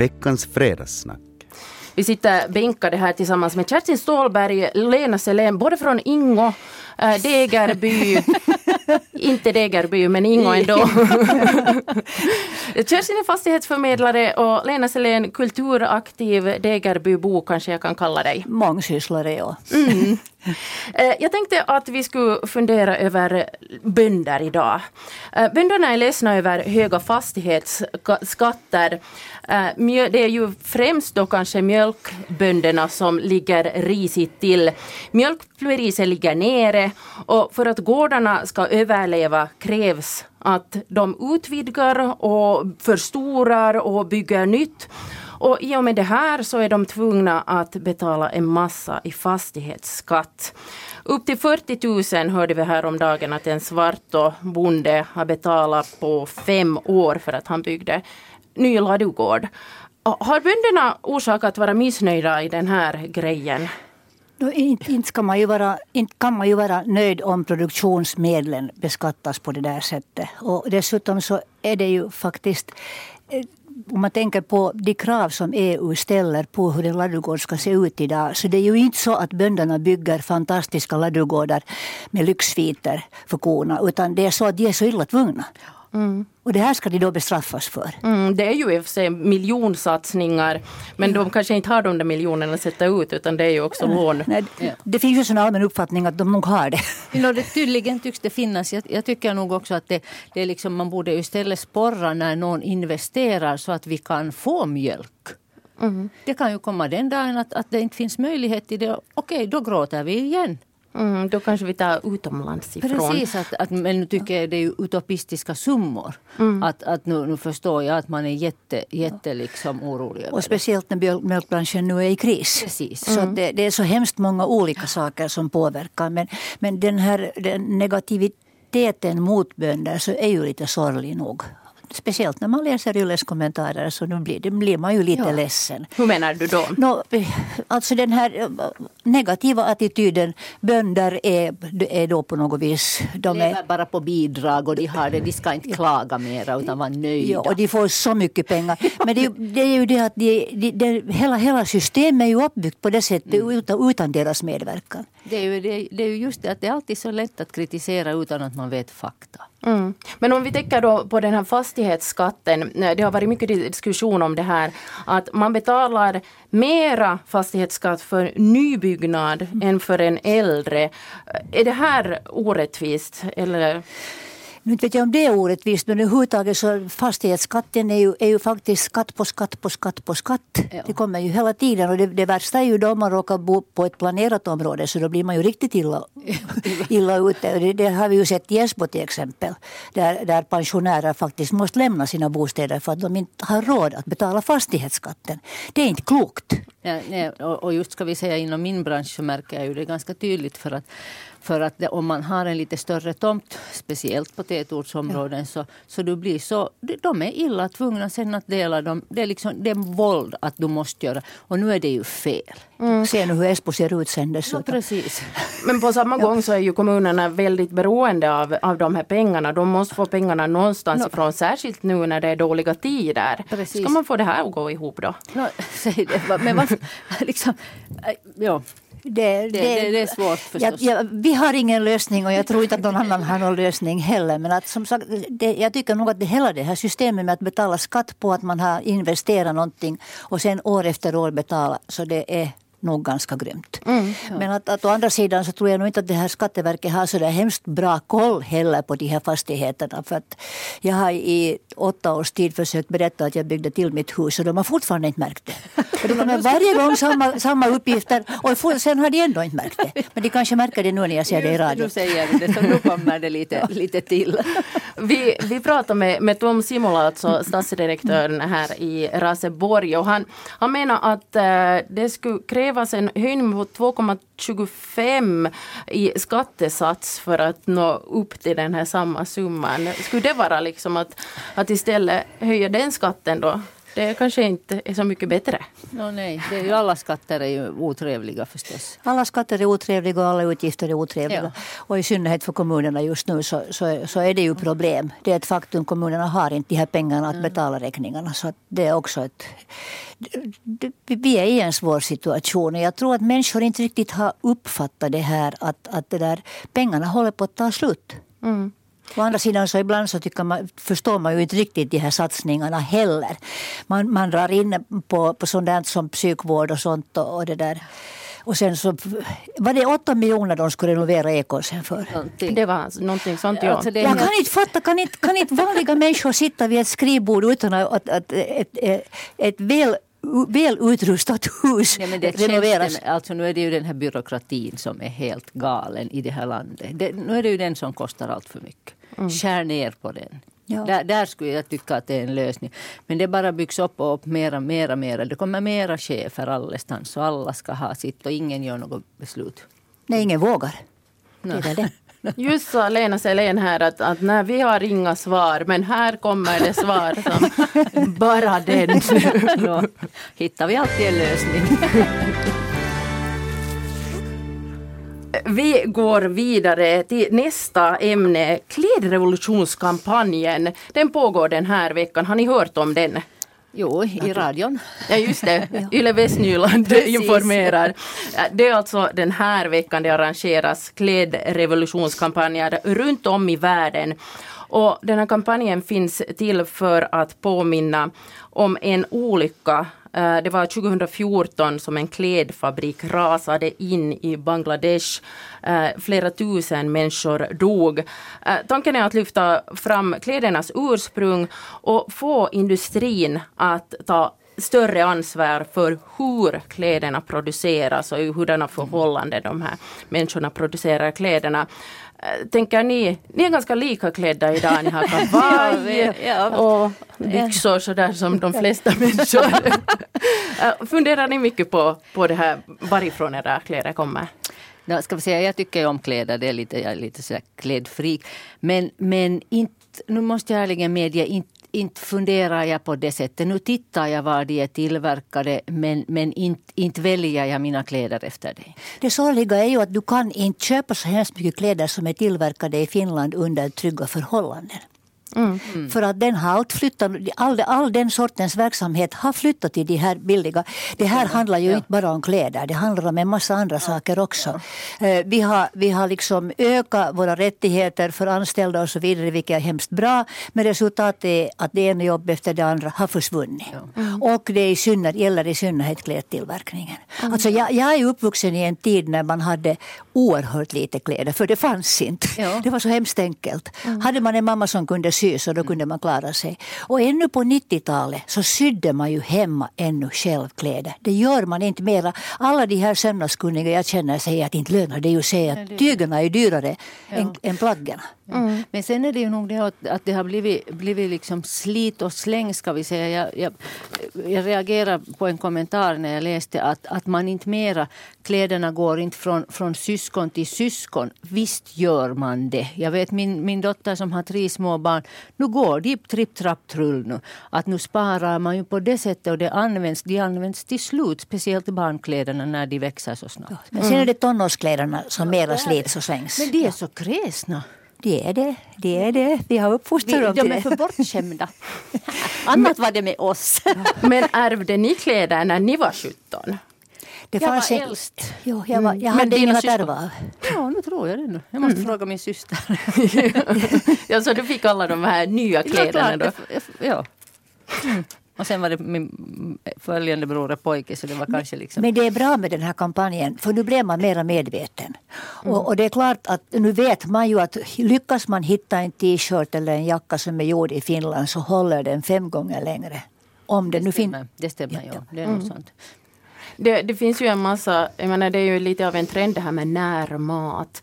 veckans fredagssnack. Vi sitter bänkade här tillsammans med Kerstin Ståhlberg, Lena Selén, både från Ingo, äh, Degerby, inte Degerby men Ingo ändå. Kerstin är fastighetsförmedlare och Lena Selén kulturaktiv Degerbybo kanske jag kan kalla dig. Mångsysslare ja. Mm. Eh, jag tänkte att vi skulle fundera över bönder idag. Eh, bönderna är ledsna över höga fastighetsskatter. Eh, det är ju främst då kanske mjölkbönderna som ligger risigt till. Mjölkpriset ligger nere och för att gårdarna ska överleva krävs att de utvidgar och förstorar och bygger nytt. Och i och med det här så är de tvungna att betala en massa i fastighetsskatt. Upp till 40 000 hörde vi häromdagen att en svart bonde har betalat på fem år för att han byggde ny ladugård. Har bönderna orsak att vara missnöjda i den här grejen? No, inte, inte, kan man ju vara, inte kan man ju vara nöjd om produktionsmedlen beskattas på det där sättet. Och dessutom så är det ju faktiskt eh, om man tänker på de krav som EU ställer på hur en ladugård ska se ut idag. Så det är ju inte så att bönderna bygger fantastiska ladugårdar med lyxsviter för korna. Utan det är så att de är så illa tvungna. Mm. Och det här ska de då bestraffas för. Mm, det är ju i och för sig miljonsatsningar men de kanske inte har de där miljonerna att sätta ut utan det är ju också lån. Nej, ja. Det finns ju en allmän uppfattning att de nog har det. No, det tydligen tycks det finnas. Jag, jag tycker nog också att det, det är liksom, man borde istället sporra när någon investerar så att vi kan få mjölk. Mm. Det kan ju komma den dagen att, att det inte finns möjlighet till det. Okej, då gråter vi igen. Mm, då kanske vi tar utomlands ifrån. Precis, att, att, men nu tycker jag det är utopistiska summor. Mm. Att, att nu, nu förstår jag att man är jätte, jätte liksom orolig. Och speciellt när mjölkbranschen nu är i kris. Precis. Så mm. det, det, är så hemskt många olika saker som påverkar. Men, men den här den negativiteten mot bönder så är ju lite sorglig nog speciellt när man läser Ylles kommentarer så då blir, då blir man ju lite ja. ledsen. Hur menar du då? No, alltså den här eh, negativa attityden. Bönder är, är då på något vis... De lever är, bara på bidrag och de har det. De ska inte klaga mera utan vara nöjda. Ja, och de får så mycket pengar. Men det, det är ju det att de, de, de, hela, hela systemet är ju uppbyggt på det sättet mm. utan, utan deras medverkan. Det är, ju, det, det är ju just det att det är alltid så lätt att kritisera utan att man vet fakta. Mm. Men om vi tänker då på den här fastighetsskatten. Eh, det har varit mycket diskussion om det här. Att man betalar mera fastighetsskatt för nybyggnad mm. än för en äldre. Eh, är det här orättvist? Eller? Nu vet jag om det är orättvist men överhuvudtaget så fastighetsskatten är ju, är ju faktiskt skatt på skatt på skatt på skatt. Ja. Det kommer ju hela tiden och det, det värsta är ju då man råkar bo på ett planerat område så då blir man ju riktigt illa, illa ute. Det, det, har vi ju sett i Esbo till exempel. Där, där pensionärer faktiskt måste lämna sina bostäder för att de inte har råd att betala fastighetsskatten. Det är inte klokt. Ja, nej, och just ska vi säga inom min bransch så märker jag ju det ganska tydligt för att för att det, om man har en lite större tomt, speciellt på tätortsområden, ja. så, så du blir så, de är illa tvungna sen att dela dem. Det är, liksom, det är våld att du måste göra. Och nu är det ju fel. Mm. Se nu hur Esbo ser ut sen dessutom. Ja, precis. Men på samma gång så är ju kommunerna väldigt beroende av, av de här pengarna. De måste få pengarna någonstans no. ifrån. Särskilt nu när det är dåliga tider. Precis. Ska man få det här att gå ihop då? No, säg det. Men liksom, ja. Det, det, det, det, är svårt förstås. Jag, jag, vi har ingen lösning och jag tror inte att någon annan har någon lösning heller. Men att, som sagt, jag tycker nog att det, hela det här systemet med att betala skatt på att man har investerat någonting och sen år efter år betala. Så det är nog ganska grymt. Mm, ja. Men att, att å andra sidan så tror jag nog inte att det här Skatteverket har så där hemskt bra koll heller på de här fastigheterna. För att jag har i åtta års tid försökt berätta att jag byggde till mitt hus och de har fortfarande inte märkt det. De kommer varje gång samma, samma uppgifter och sen har de ändå inte märkt det. Men de kanske märker det nu när jag ser det i radio. Nu säger du det, så nu kommer det lite, lite till. Vi, vi pratar med, med Tom Simola, alltså stadsdirektören här i Raseborg och han, han menar att äh, det skulle krävas en höjning på 2,25 i skattesats för att nå upp till den här samma summan. Skulle det vara liksom att, att istället höja den skatten då? Det kanske inte är så mycket bättre. No, nej, det är ju, alla skatter är ju otrevliga förstås. Alla skatter är otrevliga och alla utgifter är otrevliga. Ja. Och i synnerhet för kommunerna just nu så, så, så är det ju problem. Det är ett faktum. Kommunerna har inte de här pengarna att betala räkningarna. Så det är också ett... Vi är i en svår situation. Och jag tror att människor inte riktigt har uppfattat det här att, att det där, pengarna håller på att ta slut. Mm. Å andra sidan så ibland så tycker man, förstår man ju inte riktigt de här satsningarna heller. Man, man drar in på, på sånt som psykvård och sånt. Och, och det där. Och sen så var det åtta miljoner de skulle renovera Ekåsen för. Någonting. Det var någonting sånt, ja. Alltså, Jag helt- kan inte fatta, kan inte, kan inte vanliga människor sitta vid ett skrivbord utan att, att, att ett, ett, ett väl, väl utrustat hus Ja, men det renoveras? tjänsten, alltså nu är det ju den här byråkratin som är helt galen i det här landet. Det, nu är det ju den som kostar allt för mycket. Skär ner på den. Ja. Där, där skulle jag tycka att det är en lösning. Men det bara byggs upp och upp mera, mera, mera. Det kommer mera chefer allestans och alla ska ha sitt och ingen gör något beslut. Nej, ingen vågar. Det är det. Just sa Lena Selén här att, att när vi har inga svar, men här kommer det svar som bara den. Då hittar vi alltid en lösning. Vi går vidare till nästa ämne, klädrevolutionskampanjen. Den pågår den här veckan. Har ni hört om den? Jo, i radion. Ja just det, Yle Västnyland informerar. Det är alltså den här veckan det arrangeras klädrevolutionskampanjer runt om i världen. Och den här kampanjen finns till för att påminna om en olycka. Eh, det var 2014 som en klädfabrik rasade in i Bangladesh. Eh, flera tusen människor dog. Eh, tanken är att lyfta fram klädernas ursprung och få industrin att ta större ansvar för hur kläderna produceras och i hurdana förhållanden de här människorna producerar kläderna. Eh, Tänker ni, ni är ganska lika klädda idag, ni har kavaj Ja, och byxor sådär som de flesta människor. Eh, Funderar ni mycket på, på det här varifrån era kläder kommer? Ja, ska vi säga, jag tycker om kläder, det är lite, jag är lite sådär klädfreak. Men, men inte, nu måste jag ärligen medge, inte, inte funderar jag på det sättet. Nu tittar jag var de är tillverkade men, men inte, inte väljer jag mina kläder efter det. Det sorgliga är ju att du kan inte köpa så hemskt mycket kläder som är tillverkade i Finland under trygga förhållanden. För att den har allt flyttat, all, all den sortens verksamhet har flyttat till de här billiga. Det här handlar ju inte bara om kläder, det handlar om en massa andra saker också. Eh, Vi har, vi har liksom ökat våra rättigheter för anställda och så vidare, vilket är hemskt bra. Men resultatet är att det ena jobb efter det andra har försvunnit. Och det i synnerhet, gäller i synnerhet klädtillverkningen. Alltså jag, jag är uppvuxen i en tid när man hade oerhört lite kläder, för det fanns inte. Ja. Det var så hemskt enkelt. Hade man en mamma som kunde sy så då kunde man klara sig. Och ännu på 90-talet så sydde man ju hemma ännu själv kläder. Det gör man inte mera. Alla de här sömnadskunniga jag känner säger att inte lönar det ju sig att tygerna är dyrare än, än plaggen. Men sen är det ju nog det att, att det har blivit, blivit liksom slit och släng ska vi säga. Jag, jag, jag reagerar på en kommentar när jag läste att, att man inte mera, kläderna går inte från, från syskon till syskon. Visst gör man det. Jag vet min, min dotter som har tre små barn, nu går de tripp, trapp, trull nu. Att nu sparar man ju på det sättet och det används, de används till slut, speciellt barnkläderna när de växer så snabbt. Men sen är det tonårskläderna som mera slits och slängs. Men de är så kräsna. Det är det. Det är det. Vi har uppfostrat dem de till är det. för bortskämda. Annat var det med oss. Men ärvde ni kläder när ni var 17? Det Jag var en- äldst. Jo, jag, var, jag Men hade ingen att ärva av. Ja, nu tror jag det nu. Jag måste fråga min syster. ja, så du fick alla de här nya kläderna då? Ja. ja. Mm. Och sen var det min följande bror och pojke så det var kanske liksom... Men det är bra med den här kampanjen för nu blir man mera medveten. Och, och det är klart att nu vet man ju att lyckas man hitta en t-shirt eller en jacka som är gjord i Finland så håller den fem gånger längre. Om det nu finns. Det stämmer, ja. Det är nog sant. Det, det finns ju en massa, jag menar det är ju lite av en trend det här med närmat.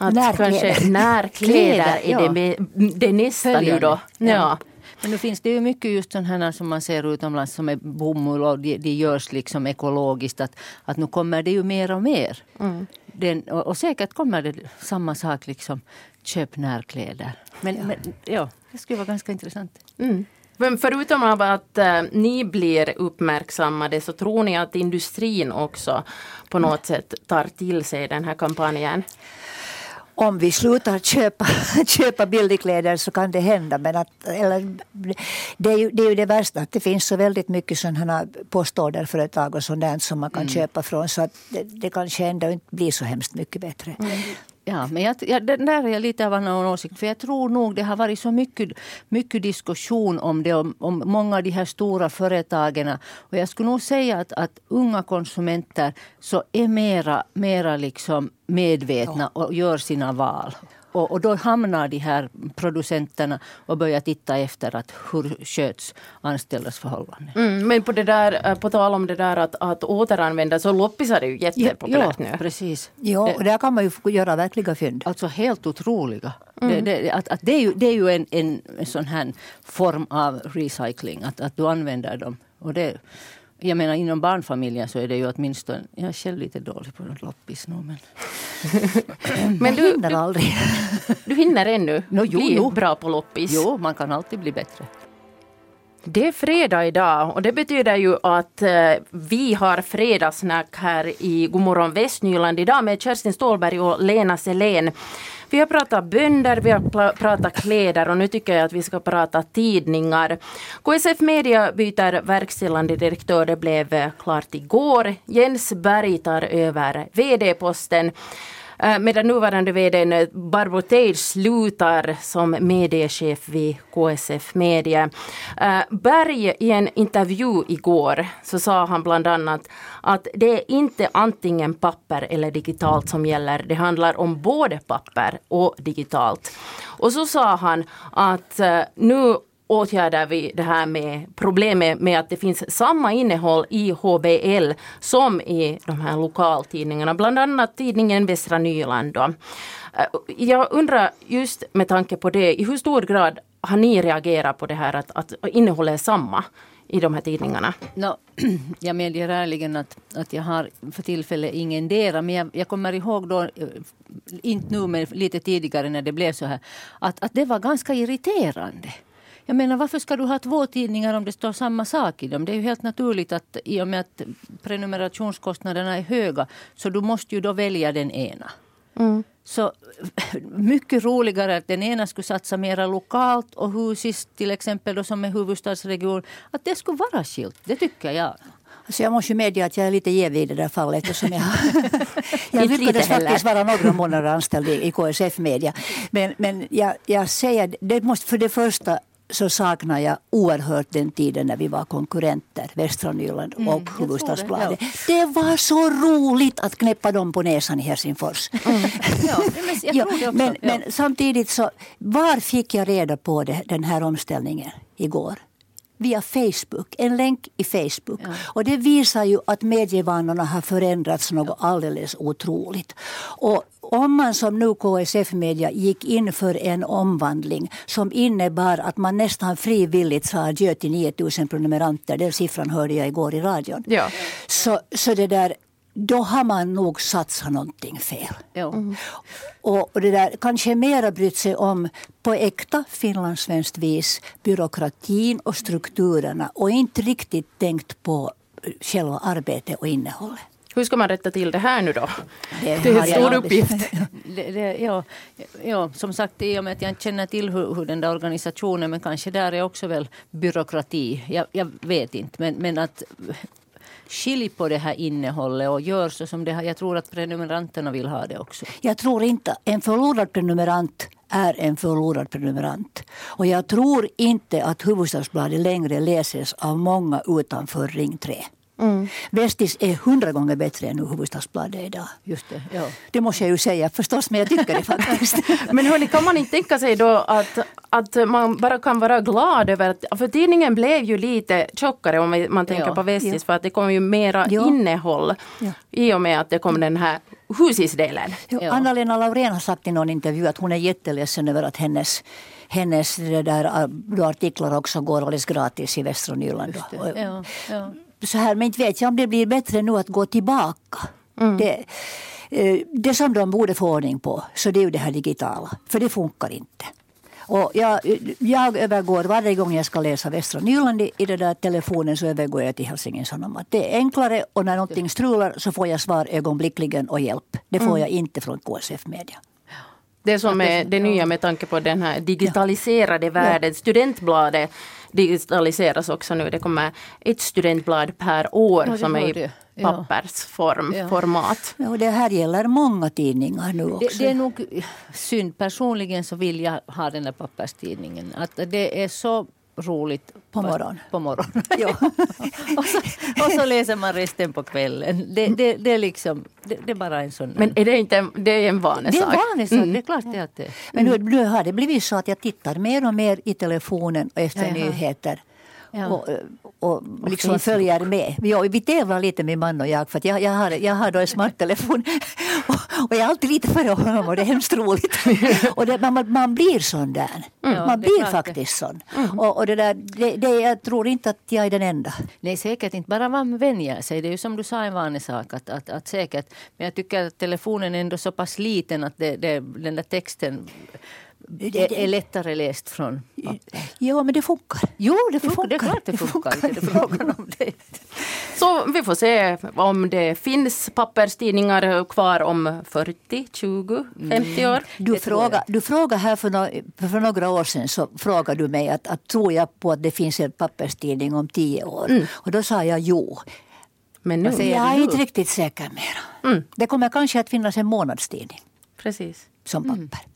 Att Närkläder. kanske närkläder är ja. det, med, det nästa nu då. Ja. Men nu finns det ju mycket just sådana här som man ser utomlands som är bomull och de, de görs liksom ekologiskt. Att, att nu kommer det ju mer och mer. Den, och, och säkert kommer det samma sak liksom. Köp närkläder. Men, men ja, det skulle vara ganska intressant. Mm. Men förutom av att äh, ni blir uppmärksammade så tror ni att industrin också på något sätt tar till sig den här kampanjen? Om vi slutar köpa, köpa billigkläder så kan det hända. Men att, eller, det, är ju, det är ju det värsta att det finns så väldigt mycket sådana postorderföretag och sådant som man kan mm. köpa från. Så att det, det kanske ändå inte blir så hemskt mycket bättre. Mm. Ja, men jag, jag, där är jag lite av en åsikt. För jag tror nog det har varit så mycket, mycket diskussion om det. Om, om många av de här stora företagen. Och jag skulle nog säga att, att unga konsumenter så är mera, mera liksom medvetna och gör sina val. Och, och, då hamnar de här producenterna och börjar titta efter att hur sköts anställdas förhållanden. Mm, men på, det där, eh, på tal om det där att, att återanvända så loppisar är ju jättepopulärt ja, nu. Precis. Ja, och där kan man ju göra verkliga fynd. Alltså helt otroliga. Mm. Det, det, att, att det, är ju, det är ju en, en, en sån här form av recycling, att, att du använder dem. Och det, jag menar inom barnfamiljen så är det ju åtminstone, jag är själv lite dålig på loppis nu men. Men du hinner aldrig. Du hinner ännu no, jo, bli jo. bra på loppis. Jo, man kan alltid bli bättre. Det är fredag idag och det betyder ju att eh, vi har fredagssnack här i Godmorgon Västnyland idag med Kerstin Ståhlberg och Lena Selén. Vi har pratat bönder, vi har pratat kläder och nu tycker jag att vi ska prata tidningar. KSF Media byter verkställande direktör. Det blev eh, klart igår. Jens Berg tar över VD-posten. Eh, medan nuvarande vd eh, Barbro Teij slutar som mediechef vid KSF Media. Eh, Berg i en intervju igår så sa han bland annat att det är inte antingen papper eller digitalt som gäller. Det handlar om både papper och digitalt. Och så sa han att nu åtgärdar vi det här med problemet med att det finns samma innehåll i HBL som i de här lokaltidningarna, bland annat tidningen Västra Nyland. Då. Eh, jag undrar just med tanke på det, i hur stor grad har ni reagerat på det här att, att innehållet är samma i de här tidningarna? No, jag medger ärligen att, att jag har för tillfället ingendera. men jag, jag kommer ihåg då, eh, inte nu men lite tidigare när det blev så här, att, att det var ganska irriterande. Jag menar varför ska du ha två tidningar om det står samma sak i dem? Det är ju helt naturligt att i och med att prenumerationskostnaderna är höga så du måste ju då välja den ena. Mm. Så mycket roligare att den ena skulle satsa mera lokalt och Husis till exempel då som är huvudstadsregion, att det skulle vara skilt. Det tycker jag. Alltså jag måste medge att jag är lite jävig i det där fallet. Eftersom jag jag lyckades faktiskt vara några månader anställd i, i KSF Media. Men, men jag, jag säger, det måste för det första så saknar jag oerhört den tiden när vi var konkurrenter, Västra Nyland och mm, Hufvudstadsbladet. Det, ja. det var så roligt att knäppa dem på näsan i Helsingfors. Mm. Ja, men, ja, men, men, samtidigt så, var fick jag reda på det, den här omställningen igår? via Facebook, en länk i Facebook. Ja. Och det visar ju att medievanorna har förändrats något alldeles otroligt. Och om man som nu KSF Media gick in för en omvandling som innebar att man nästan frivilligt sa adjö till 9000 prenumeranter, den siffran hörde jag igår i radion. Ja. Så, så det där, då har man nog satsat någonting fel. Mm. Och, och det där kanske mera brytt sig om på äkta finlandssvenskt vis byråkratin och strukturerna och inte riktigt tänkt på själva arbetet och innehållet. Hur ska man rätta till det här nu då? Det, det är en stor uppgift. Det, det, ja, ja, som sagt, i och med att jag inte känner till hur, hur, den där organisationen, men kanske där är också väl byråkrati. Jag, jag vet inte, men, men att skilj på det här innehållet och gör så som det här. Jag tror att prenumeranterna vill ha det också. Jag tror inte. En förlorad prenumerant är en förlorad prenumerant. Och jag tror inte att Hufvudstadsbladet längre läses av många utanför Ring 3. Mm. Vestis är hundra gånger bättre än Hufvudstadsbladet idag. Just det, ja. det måste jag ju säga förstås, men jag tycker det faktiskt. men hörni, kan man inte tänka sig då att, att man bara kan vara glad över att... För tidningen blev ju lite tjockare om man tänker ja, på Vestis, ja. för att det kom ju mera ja. innehåll i och med att det kom den här husisdelen. Ja. Anna-Lena Laurén har sagt i någon intervju att hon är jätteledsen över att hennes hennes där, artiklar också går alldeles gratis i Västra Nyland. Ja, ja så här, men inte vet jag om det blir bättre nu att gå tillbaka. Mm. Det, eh, det som de borde få ordning på, så det är ju det här digitala. För det funkar inte. Och jag, jag övergår varje gång jag ska läsa Västra Nyland i, i den där telefonen så övergår jag till Helsingin Sanomat. Det är enklare och när någonting strular så får jag svar ögonblickligen och hjälp. Det får Mm. jag inte från KSF Media. Det som är det nya med tanke på den här digitaliserade världen. Studentbladet digitaliseras också nu. Det kommer ett studentblad per år Ja, som är i pappersform, Ja. format. Ja, och det här gäller många tidningar nu också. Det, det är nog synd. Personligen så vill jag ha den där papperstidningen. Att det är så roligt. På morgonen. På morgonen. Ja. och, så, och så läser man resten på kvällen. Det, det, det, är, liksom, det, det är bara en sån... Men är det inte en, det är en det är vanesak? en vanesak. Mm. Det är klart det är att det Men nu, nu har det blivit så att jag tittar mer och mer i telefonen efter Ja, jaha. nyheter. Ja. Och, och liksom följer med. Ja, vi tävlar lite min man och jag för att jag, jag, har, jag har då en smarttelefon och, och jag är alltid lite före honom och det är hemskt roligt. och det, man, man blir sån där. Ja, man blir faktiskt sån. Och, och det där, det, det, jag tror inte att jag är den enda. Nej, säkert inte. Bara man vänjer sig. Det är ju som du sa en vanesak. Att, att, att säkert, men jag tycker att telefonen är ändå så pass liten att det, det, den där texten är, är lättare läst från. Ja, men det funkar. Jo, det funkar. funkar. Det är klart det Det funkar. funkar. Inte det är frågan om det. Så vi får se om det finns papperstidningar kvar om 40, 20, 50 år. Du, Det tror fråga, du frågade här för, no, för några år sedan så frågade du mig att, att tror jag på att det finns en papperstidning om tio år? Och då sa jag jo. Men nu, Jag är du inte riktigt säker mer. Det kommer kanske att finnas en månadstidning precis. som papper.